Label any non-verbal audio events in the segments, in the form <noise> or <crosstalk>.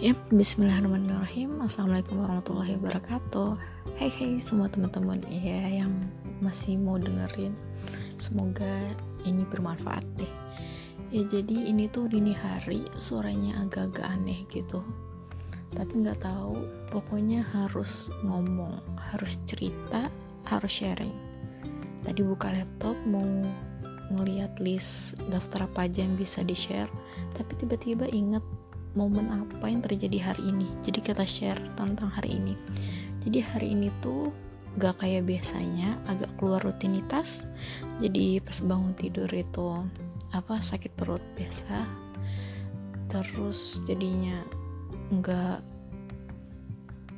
Yap, bismillahirrahmanirrahim. Assalamualaikum warahmatullahi wabarakatuh. Hai hai semua teman-teman ya yang masih mau dengerin Semoga ini bermanfaat deh. Ya jadi ini tuh dini hari suaranya agak-agak aneh gitu. Tapi nggak tahu pokoknya harus ngomong Harus cerita, harus sharing. Tadi buka laptop mau ngeliat list daftar apa aja yang bisa di share Tapi tiba-tiba inget momen apa yang terjadi hari ini. Jadi kita share tentang hari ini. Jadi hari ini tuh gak kayak biasanya agak keluar rutinitas. Jadi pas bangun tidur itu apa sakit perut biasa. Terus jadinya nggak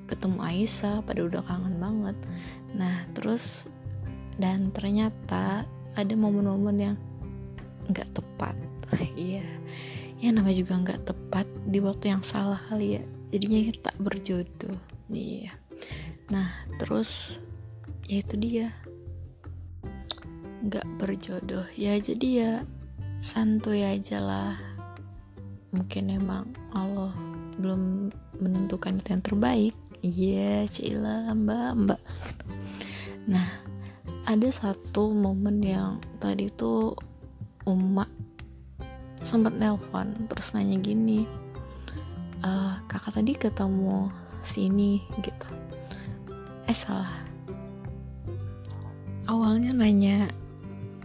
ketemu Aisyah pada udah kangen banget. Nah terus dan ternyata ada momen-momen yang nggak tepat. <laughs> Iya ya namanya juga nggak tepat di waktu yang salah kali ya. Jadinya kita berjodoh. Iya. Nah terus ya itu dia. Nggak berjodoh. Ya jadi ya santuy aja lah. Mungkin emang Allah belum menentukan itu yang terbaik. Iya yeah, cila mbak mbak. Nah ada satu momen yang tadi tuh umat sempat nelpon terus nanya gini e, kakak tadi ketemu sini gitu. Eh salah. Awalnya nanya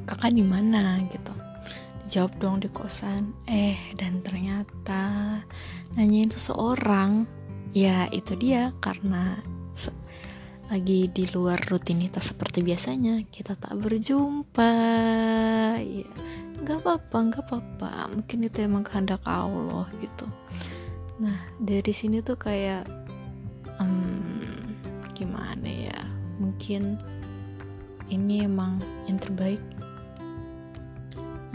kakak di mana? gitu. Dijawab dong di kosan eh dan ternyata nanya itu seorang ya itu dia karena lagi di luar rutinitas seperti biasanya kita tak berjumpa ya nggak apa-apa nggak apa-apa. Mungkin itu emang kehendak Allah gitu. Nah dari sini tuh kayak um, gimana ya? Mungkin ini emang yang terbaik.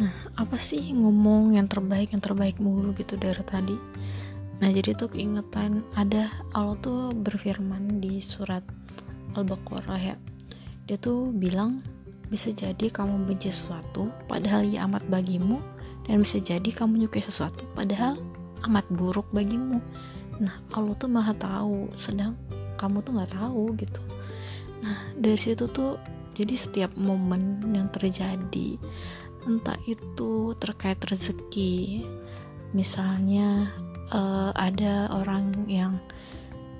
Nah apa sih ngomong yang terbaik yang terbaik mulu gitu dari tadi? Nah jadi tuh keingetan ada Allah tuh berfirman di surat Al-Baqarah ya. Dia tuh bilang bisa jadi kamu benci sesuatu padahal ia amat bagimu. Dan bisa jadi kamu menyukai sesuatu padahal amat buruk bagimu. Nah Allah tuh maha tahu sedang kamu tuh nggak tahu gitu. Nah dari situ tuh jadi setiap momen yang terjadi entah itu terkait rezeki misalnya uh, ada orang yang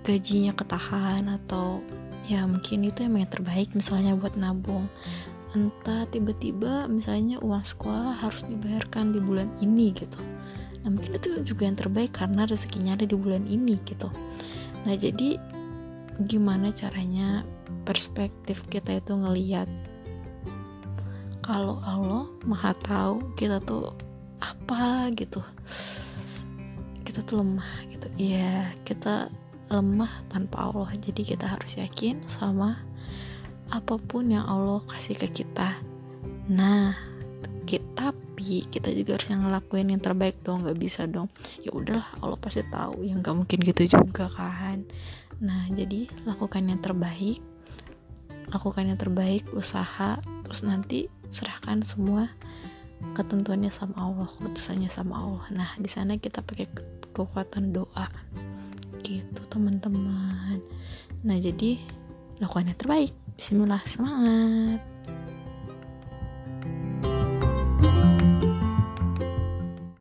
gajinya ketahan atau ya mungkin itu emang yang terbaik misalnya buat nabung entah tiba-tiba misalnya uang sekolah harus dibayarkan di bulan ini gitu. Nah mungkin itu juga yang terbaik karena rezekinya ada di bulan ini gitu. Nah jadi gimana caranya perspektif kita itu ngeliat kalau Allah maha tahu kita tuh apa gitu. Kita tuh lemah gitu. Ya kita lemah tanpa Allah. Jadi kita harus yakin sama apa pun yang Allah kasih ke kita. Nah kita, tapi kita juga harus yang ngelakuin yang terbaik dong nggak bisa dong. Ya udahlah Allah pasti tahu yang nggak mungkin gitu juga kan. Nah jadi lakukan yang terbaik lakukan yang terbaik usaha terus nanti serahkan semua ketentuannya sama Allah keputusannya sama Allah. Nah di sana kita pakai kekuatan doa. Gitu teman-teman. Nah jadi lakukan yang terbaik Bismillah semangat